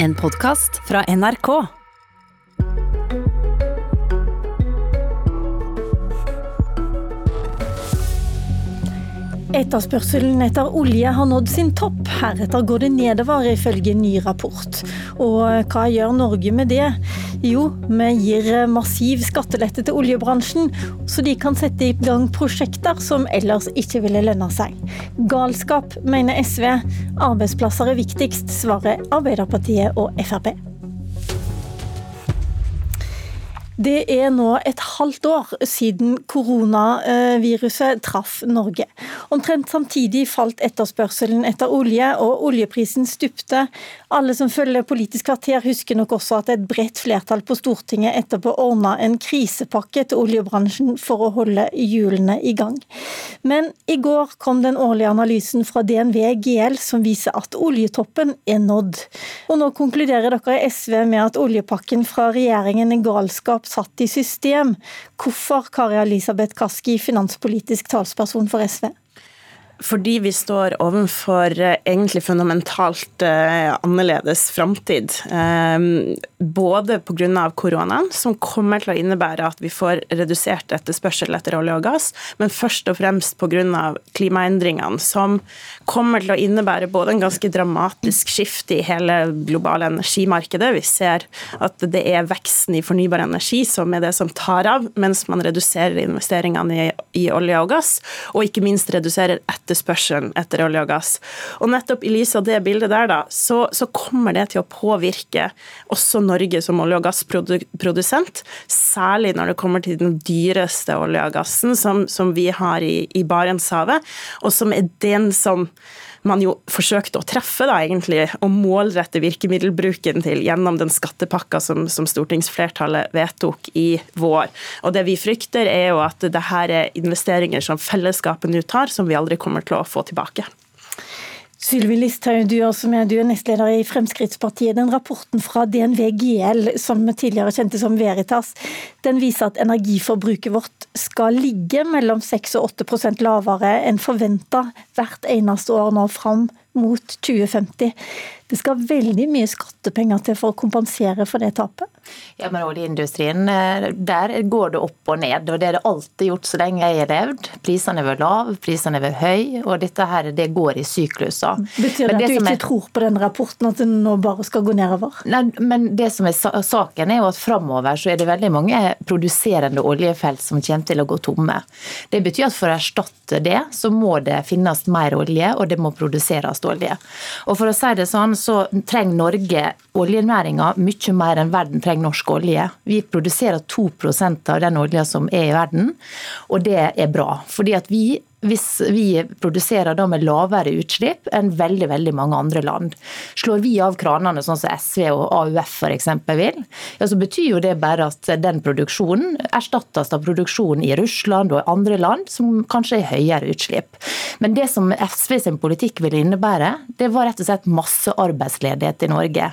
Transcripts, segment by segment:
En podkast fra NRK. Etterspørselen etter olje har nådd sin topp. Heretter går det nedover, ifølge ny rapport. Og hva gjør Norge med det? Jo, vi gir massiv skattelette til oljebransjen, så de kan sette i gang prosjekter som ellers ikke ville lønne seg. Galskap, mener SV. Arbeidsplasser er viktigst, svarer Arbeiderpartiet og Frp. Det er nå et halvt år siden koronaviruset traff Norge. Omtrent samtidig falt etterspørselen etter olje, og oljeprisen stupte. Alle som følger Politisk kvarter husker nok også at et bredt flertall på Stortinget etterpå ordna en krisepakke til oljebransjen for å holde hjulene i gang. Men i går kom den årlige analysen fra DNV GL som viser at oljetoppen er nådd. Og nå konkluderer dere i SV med at oljepakken fra regjeringen er galskap satt i system. Hvorfor, Kari Elisabeth Kaski, finanspolitisk talsperson for SV? Fordi vi står overfor eh, egentlig fundamentalt eh, annerledes framtid. Eh, både pga. koronaen, som kommer til å innebære at vi får redusert etterspørsel etter olje og gass, men først og fremst pga. klimaendringene, som kommer til å innebære både en ganske dramatisk skifte i hele globale energimarkedet. Vi ser at det er veksten i fornybar energi som er det som tar av, mens man reduserer investeringene i, i olje og gass, og ikke minst reduserer etterspørsel etterspørselen etter olje og gass. Og nettopp i lys av det bildet der, da, så, så, kommer det til å påvirke også Norge som olje- og gassprodusent. Særlig når det kommer til den dyreste olje og gassen som, som vi har i, i Barentshavet, og som er den som man jo forsøkte å treffe, da, egentlig, og målrette virkemiddelbruken til gjennom den skattepakka som, som, stortingsflertallet vedtok i vår. Og Det vi frykter, er jo at det her er investeringer som fellesskapet nå tar, som vi aldri kommer til å få tilbake. Sylvi Listhaug, du, du er nestleder i Fremskrittspartiet. Den Rapporten fra DNV GL, som tidligere kjente som Veritas, den viser at energiforbruket vårt skal ligge mellom 6 og 8% lavere enn forventa hvert eneste år nå fram mot 2050. Det skal veldig mye skattepenger til for å kompensere for det tapet? Ja, men Oljeindustrien, eh, der går det opp og ned. og Det er det alltid gjort så lenge jeg har levd. Prisene har vært lave, prisene har vært høye, og dette her, det går i sykluser. Betyr det, det at du ikke er, tror på den rapporten, at den nå bare skal gå nedover? Nei, men det som er saken er jo at framover så er det veldig mange produserende oljefelt som kommer til å gå tomme. Det betyr at for å erstatte det, så må det finnes mer olje, og det må produseres olje. Og for å si det sånn, så trenger Norge oljenæringa mye mer enn verden trenger norsk olje. Vi produserer 2% av den olja som er i verden, og det er bra. Fordi at vi hvis vi produserer da med lavere utslipp enn veldig veldig mange andre land. Slår vi av kranene sånn som SV og AUF f.eks. vil, ja, så betyr jo det bare at den produksjonen erstattes av produksjon i Russland og andre land som kanskje har høyere utslipp. Men det som SV sin politikk ville innebære, det var rett og slett masse arbeidsledighet i Norge.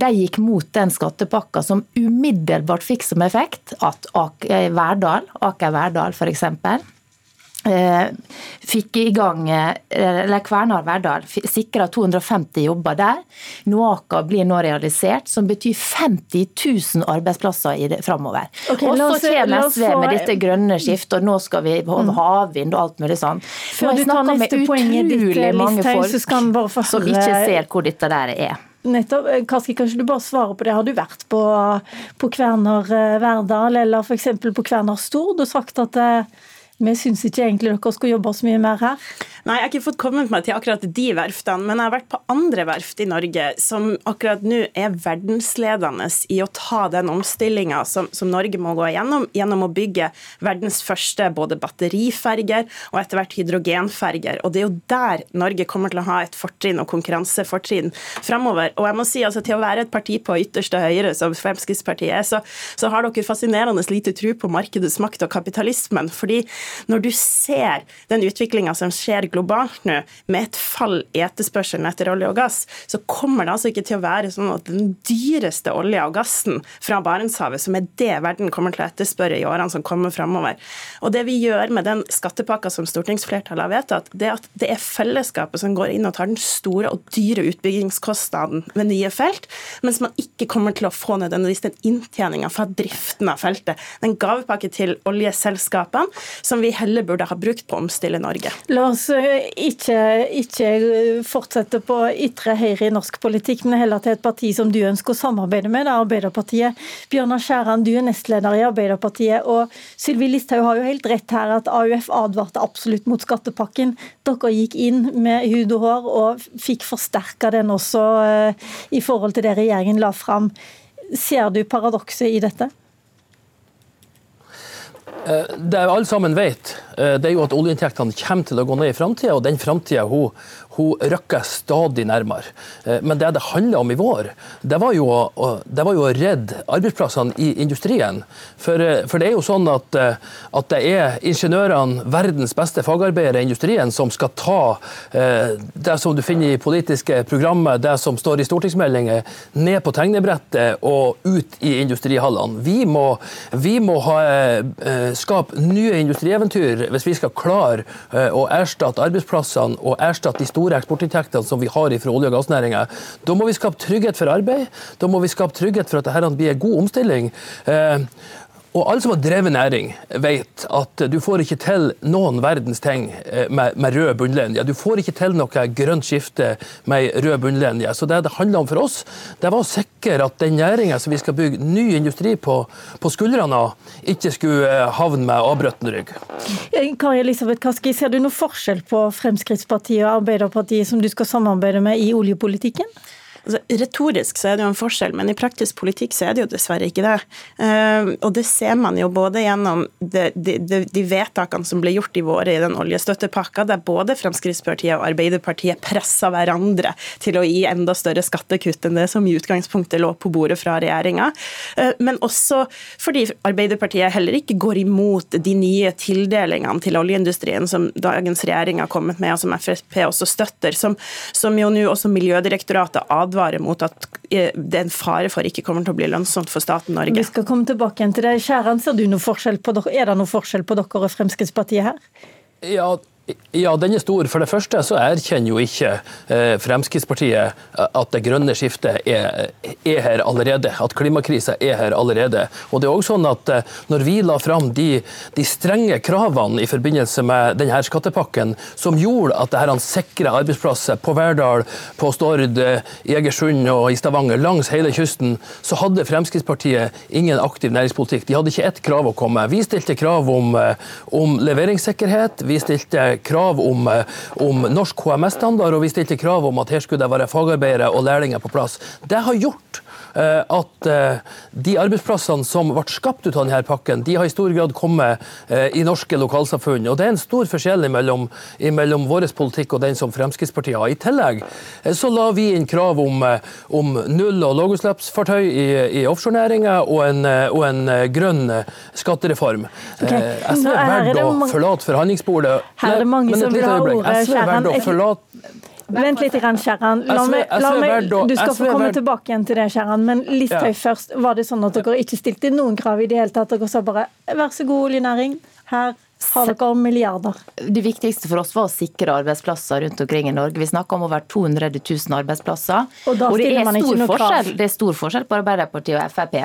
De gikk mot den skattepakka som umiddelbart fikk som effekt at Aker Verdal, Aker Verdal Eh, fikk i gang eh, eller Kværnar Verdal sikra 250 jobber der. Noaka blir nå realisert, som betyr 50 000 arbeidsplasser i det framover. Okay, og så kommer SV med dette grønne skiftet, og nå skal vi på mm. havvind og alt mulig sånn. Før du tar neste poenget ditt, mange folk som ikke ser hvor dette der er. Nettopp. Karski, Kaski, kanskje du bare svarer på det. Har du vært på, på Kværner Verdal eller f.eks. på Kværner Stord og sagt at vi syns ikke egentlig dere skulle jobbe så mye mer her. Nei, jeg har ikke fått kommet meg til akkurat de verftene, men jeg har vært på andre verft i Norge som akkurat nå er verdensledende i å ta den omstillinga som, som, Norge må gå igjennom, gjennom å bygge verdens første både batteriferger og etter hvert hydrogenferger. Og det er jo der Norge kommer til å ha et fortrinn og konkurransefortrinn fremover. Og jeg må si altså til å være et parti på ytterste høyre, som Fremskrittspartiet er, så, så har dere fascinerende lite tro på markedets makt og kapitalismen. fordi Når du ser den utviklinga som skjer globalt nå, med et fall i etterspørselen etter olje og gass, så kommer det altså ikke til å være sånn at den dyreste olja og gassen fra Barentshavet, som er det verden kommer til å etterspørre i årene som kommer framover. Og det vi gjør med den skattepakka som stortingsflertallet har vedtatt, det er at det er fellesskapet som går inn og tar den store og dyre utbyggingskostnaden ved nye felt, mens man ikke kommer til å få nødvendigvis den inntjeninga fra driften av feltet. Den gavepakke til oljeselskapene som vi heller burde ha brukt på å omstille Norge. La oss eh, ikke, ikke fortsette på ytre høyre i norsk politikk, men heller til et parti som du ønsker å samarbeide med, det er Arbeiderpartiet. Bjørnar Skjæran, du er nestleder i Arbeiderpartiet, og Sylvi Listhaug har jo helt rett her at AUF advarte absolutt mot skattepakken. Dere gikk inn med hud og hår og fikk forsterka den også eh, i forhold til det regjeringen la fram. Ser du paradokset i dette? Eh, det alle sammen vet, det er jo at oljeinntektene kommer til å gå ned i framtida, og den framtida hun, hun rykker stadig nærmere. Eh, men det det handler om i vår, det var jo, det å redde arbeidsplassene i industrien. For, for, det er jo sånn at, at det er ingeniørene, verdens beste fagarbeidere i industrien, som skal ta det som du finner i politiske programmer, det som står i stortingsmeldinger, ned på tegnebrettet og ut i industrihallene. Vi må, vi må ha skape nye industrieventyr hvis vi skal klare eh, å erstatte arbeidsplassene og erstatte de store eksportinntektene som vi har fra olje- og gassnæringa. Da må vi skape trygghet for arbeid, da må vi skape trygghet for at dette blir en god omstilling. Og alle som har drevet næring, vet at du får ikke til noen verdens ting eh, med, med rød bunnlinje. Du får ikke til noe grønt skifte med rød bunnlinje. Så det det handler om for oss, det var å sikre at den næringa som vi skal bygge ny industri på, på skuldrene av, ikke skulle eh, havne med avbrøtten rygg. Eh, Kari Elisabeth Kaski, ser du noe forskjell på Fremskrittspartiet og Arbeiderpartiet som du skal samarbeide med i oljepolitikken? Altså, retorisk så er det jo en forskjell, men i praktisk politikk så er det jo dessverre ikke det. Uh, og det ser man jo både gjennom de, de, de, vedtakene som ble gjort i våre i den oljestøttepakka, der både Fremskrittspartiet og Arbeiderpartiet pressa hverandre til å gi enda større skattekutt enn det som i utgangspunktet lå på bordet fra regjeringa. Uh, men også fordi Arbeiderpartiet heller ikke går imot de nye tildelingene til oljeindustrien som dagens regjering har kommet med, og som Frp også støtter, som, som jo nå også Miljødirektoratet advarer advarer mot at eh, det er en fare for ikke kommer til å bli lønnsomt for staten Norge. Vi skal komme tilbake igjen til det. Skjæran, ser du noe forskjell på dere? Er det noe forskjell på dere og Fremskrittspartiet her? Ja, ja, den er stor. For det første så erkjenner jo ikke eh, Fremskrittspartiet at det grønne skiftet er, er, her allerede. At klimakrisa er her allerede. Og det er også sånn at eh, Når vi la fram de, de, strenge kravene i forbindelse med denne skattepakken, som gjorde at det her sikra arbeidsplasser på Verdal, på Stord, Egersund og i Stavanger, langs hele kysten, så hadde Fremskrittspartiet ingen aktiv næringspolitikk. De hadde ikke ett krav å komme. Vi stilte krav om, eh, om leveringssikkerhet. vi stilte krav om, eh, om norsk HMS-standard, og vi stilte krav om at her skulle det være fagarbeidere og lærlinger på plass. Det har gjort Eh, at eh, de arbeidsplassene som ble skapt ut av denne pakken, de har i stor grad kommet eh, i norske lokalsamfunn. Og Det er en stor forskjell mellom, mellom vår politikk og den som Fremskrittspartiet har. I tillegg så la vi inn krav om, om null- og lavutslippsfartøy i, i offshorenæringa og, og, en grønn skattereform. Okay. SV er verdt å forlate forhandlingsbordet. Her er det mange som vil ha ordet. SV er verdt å forlate Vent litt, Kjerran. La meg, la meg, du skal få komme tilbake igjen til det, Kjerran. Men Listhaug først. Var det sånn at dere ikke stilte noen krav i det hele tatt? Dere sa bare vær så god, oljenæring. Her har dere milliarder? Det viktigste for oss var å sikre arbeidsplasser rundt omkring i Norge. Vi snakker om over 200 000 arbeidsplasser. Og ikke noe krav? Det er stor forskjell på Arbeiderpartiet og Frp.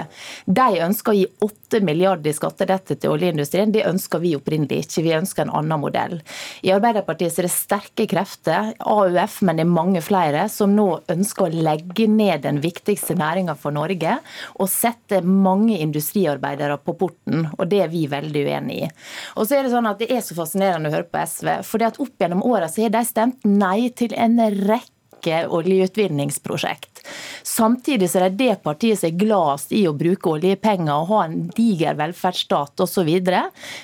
De ønsker å gi 8 milliarder i skattelette til oljeindustrien. Det ønsker vi opprinnelig ikke. Vi ønsker en annen modell. I Arbeiderpartiet er det sterke krefter, AUF, men det er mange flere, som nå ønsker å legge ned den viktigste næringa for Norge og sette mange industriarbeidere på porten. Og det er vi veldig uenig i. Og så er det sånn at det er så fascinerende å høre på SV. fordi at Opp gjennom åra har de stemt nei til en rekke oljeutvinningsprosjekt. Samtidig så er det det partiet som er gladest i å bruke oljepenger og ha en diger velferdsstat osv.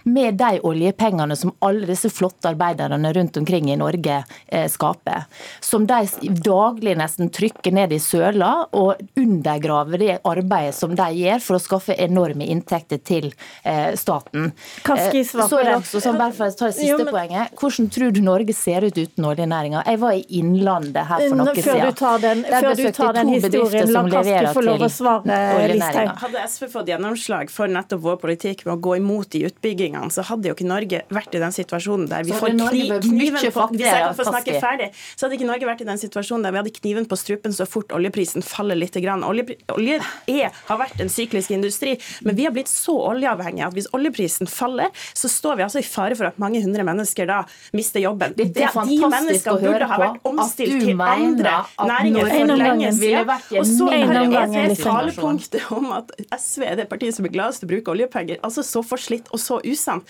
med de oljepengene som alle disse flotte arbeiderne rundt omkring i Norge eh, skaper. Som de daglig nesten trykker ned i søla og undergraver det arbeidet som de gjør for å skaffe enorme inntekter til eh, staten. Kaski, så er det det. også sånn, bare for å ta det siste Jo, men- poenget, Hvordan tror du Norge ser ut uten oljenæringa? Jeg var i Innlandet her for noe Før du tar den, du tar den historien, la Kaski få lov å svare. Listhaug. Hadde SV fått gjennomslag for nettopp vår politikk med å gå imot de utbyggingene, så hadde jo ikke Norge vært i den situasjonen der vi får kni, kniven på Hvis jeg kan få snakke ferdig, så hadde ikke Norge vært i den situasjonen der vi hadde kniven på strupen så fort oljeprisen faller litt. Grann. Olje, olje er, har vært en syklisk industri, men vi har blitt så oljeavhengige at hvis oljeprisen faller, så står vi altså i fare for at mange hundre mennesker da mister jobben. Det er Det- de fantastisk menneskene å høre burde ha på, vært at omstilt du til mener at Norge for lenge siden. Og så er det talepunktet et om at SV er det partiet som er gladest til å bruke oljepenger. Altså så forslitt og så usant.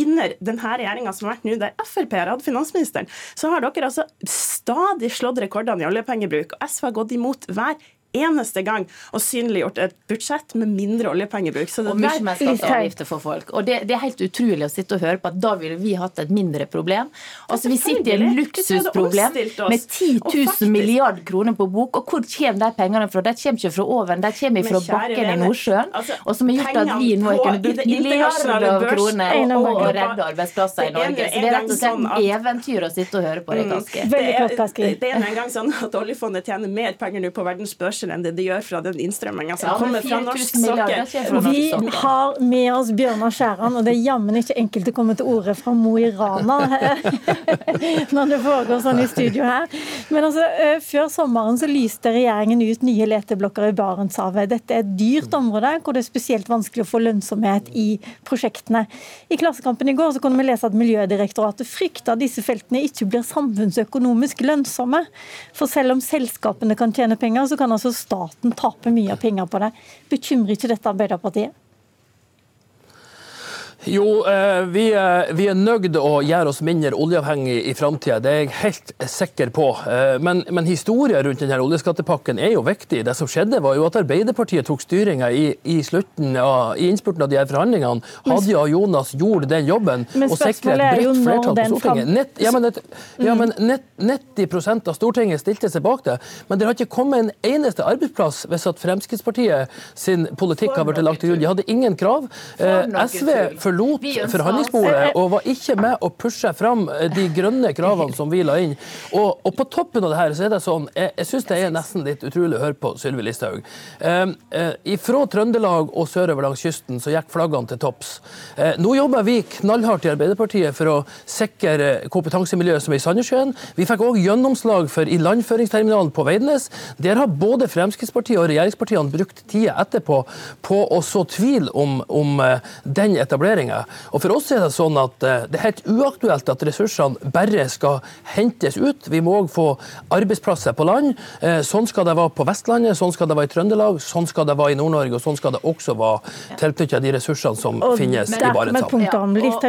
Under denne regjeringa som har vært nå, der Frp har hatt finansministeren, så har dere altså stadig slått rekordene i oljepengebruk. Og SV har gått imot hver eneste gang og synliggjort et budsjett med mindre oljepengebruk. Så det Og mye mer skatteavgifter for folk. Og det, det er helt utrolig å sitte og høre på at da ville vi hatt et mindre problem. Altså Vi sitter i et hadde luksusproblem med 10 000 faktisk- milliard kroner på bok. Og hvor kommer de pengene fra? De kommer ikke fra oven, de kommer fra bakken i Nordsjøen. altså, Og som har gjort at vi nå kunnet bruke milliarder av kroner og, og redde arbeidsplasser i en- Norge. Så det er rett og slett sånn et eventyr å sitte og høre på det, ganske. Det er- en gang Det er sånn at oljefondet tjener mer penger nå på verdens børser enn det de gjør fra den innstrømminga som Ja, kommer fra norsk sokkel. Vi har med oss Bjørnar Skjæran, og det er jammen ikke enkelt å komme til orde fra Mo i Rana når det foregår sånn i studio her. Men altså, eh, før sommeren så lyste regjeringen ut nye leteblokker i Barentshavet. Dette er et dyrt område hvor det er spesielt vanskelig å få lønnsomhet i prosjektene. I Klassekampen i går så kunne vi lese at Miljødirektoratet frykter at disse feltene ikke blir samfunnsøkonomisk lønnsomme. For selv om selskapene kan tjene penger, så kan altså staten taper mye av penger på det. Bekymrer ikke dette Arbeiderpartiet? Jo, eh, vi, eh, vi er nødt å gjøre oss mindre oljeavhengig i framtida. Det er jeg helt sikker på. Eh, Men, men historien rundt denne oljeskattepakken er jo viktig. Det som skjedde, var jo at Arbeiderpartiet tok styringa i, i, slutten av, i innspurten av de her forhandlingene. Hadia og Jonas gjorde den jobben og sikret et bredt flertall på Stortinget. Nett, ja, men, ja, men nett, 90 av Stortinget stilte seg bak det. Men det har ikke kommet en eneste arbeidsplass hvis at Fremskrittspartiet sin politikk har vært lagt til grunn. De hadde ingen krav. SV tull. Forlot forhandlingsbordet og var ikke med å pushe fram eh, de grønne kravene som vi la inn. Og, og på toppen av det her så er det sånn, jeg, jeg syns det er nesten litt utrolig å høre på Sylvi Listhaug. Eh, eh, fra Trøndelag og sørover langs kysten så gikk flaggene til topps. Eh, nå jobber vi knallhardt i Arbeiderpartiet for å sikre kompetansemiljøet som er i Sandnessjøen. Vi fikk òg gjennomslag for ilandføringsterminalen på Veidnes. Der har både Fremskrittspartiet og regjeringspartiene brukt tida etterpå på å så tvil om, om eh, den etableringa. Og For oss er det sånn at eh, det er helt uaktuelt at ressursene bare skal hentes ut. Vi må òg få arbeidsplasser på land. Eh, Sånn skal det være på Vestlandet, sånn skal det være i Trøndelag, sånn skal det være i Nord-Norge, og sånn skal det også være tilknytta de ressursene som Og finnes men, i Barentshavet. Ja,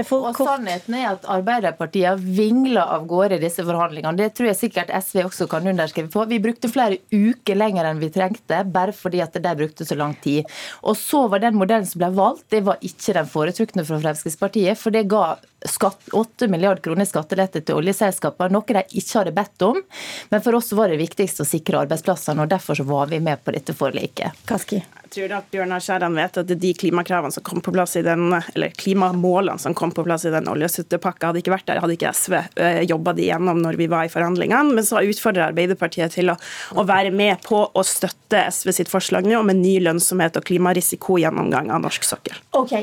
og, og sannheten er at Arbeiderpartiet har vingla av gårde i disse forhandlingene. Det tror jeg sikkert SV også kan underskrive på. Vi brukte flere uker lenger enn vi trengte, bare fordi at de brukte så lang tid. Og så var den modellen som ble valgt, det var ikke den foretrukne fra Fremskrittspartiet, for det ga skatt, 8 milliarder kroner i skattelette til oljeselskaper, noe de ikke hadde bedt om. Men for oss var det viktigst å sikre arbeidsplassene, og derfor så var vi med på dette forliket. Kaski. Jeg tror at Bjørnar Skjæran vet at de klimakravene som kom på plass i den, eller klimamålene som kom på plass i den oljesuttepakka, hadde ikke vært der, hadde ikke SV eh, jobba de gjennom når vi var i forhandlingene. Men så utfordrer Arbeiderpartiet til å, å være med på å støtte SV sitt forslag nå om en ny lønnsomhet og klimarisiko-gjennomgang av norsk sokkel. Ok,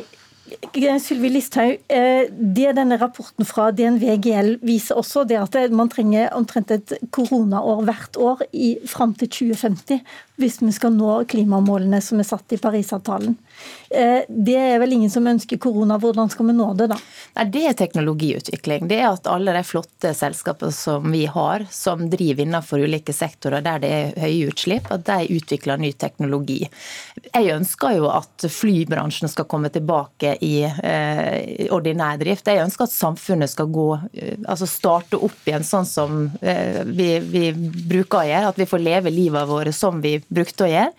Sylvi Listhaug, eh, det denne rapporten fra DNV GL viser også, det at man trenger omtrent et koronaår hvert år i, fram til 2050 hvis vi skal nå klimamålene som er satt i Parisavtalen. Eh, Det er vel ingen som ønsker korona. Hvordan skal vi nå det, da? Nei, Det er teknologiutvikling. Det er at alle de flotte selskapene som vi har, som driver innenfor ulike sektorer der det er høye utslipp, at de utvikler ny teknologi. Jeg ønsker jo at flybransjen skal komme tilbake i eh, ordinær drift. Jeg ønsker at samfunnet skal gå, eh, altså starte opp igjen sånn som eh, vi, vi bruker å gjøre. At vi får leve livet vårt som vi brukte å gjøre.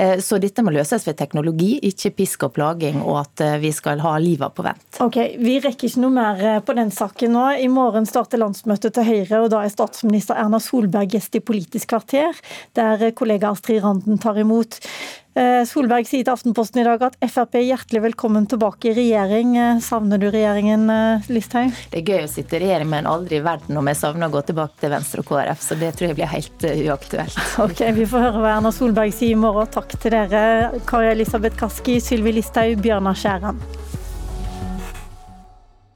Eh, så dette må løses ved teknologi, ikke pisk og plaging, og at eh, vi skal ha livet på vent. Ok, Vi rekker ikke noe mer eh, på den saken nå. I morgen starter landsmøtet til Høyre, og da er statsminister Erna Solberg gjest i Politisk kvarter, der kollega Astrid Randen tar imot. Solberg sier til Aftenposten i dag at Frp er hjertelig velkommen tilbake i regjering. Savner du regjeringen, Listhaug? Det er gøy å sitte i regjering, men aldri i verden om jeg savner å gå tilbake til Venstre og KrF. Så det tror jeg blir helt uaktuelt. Ok, Vi får høre hva Erna Solberg sier i morgen. Takk til dere, Kari Elisabeth Kaski, Sylvi Listhaug, Bjørnar Skjæran.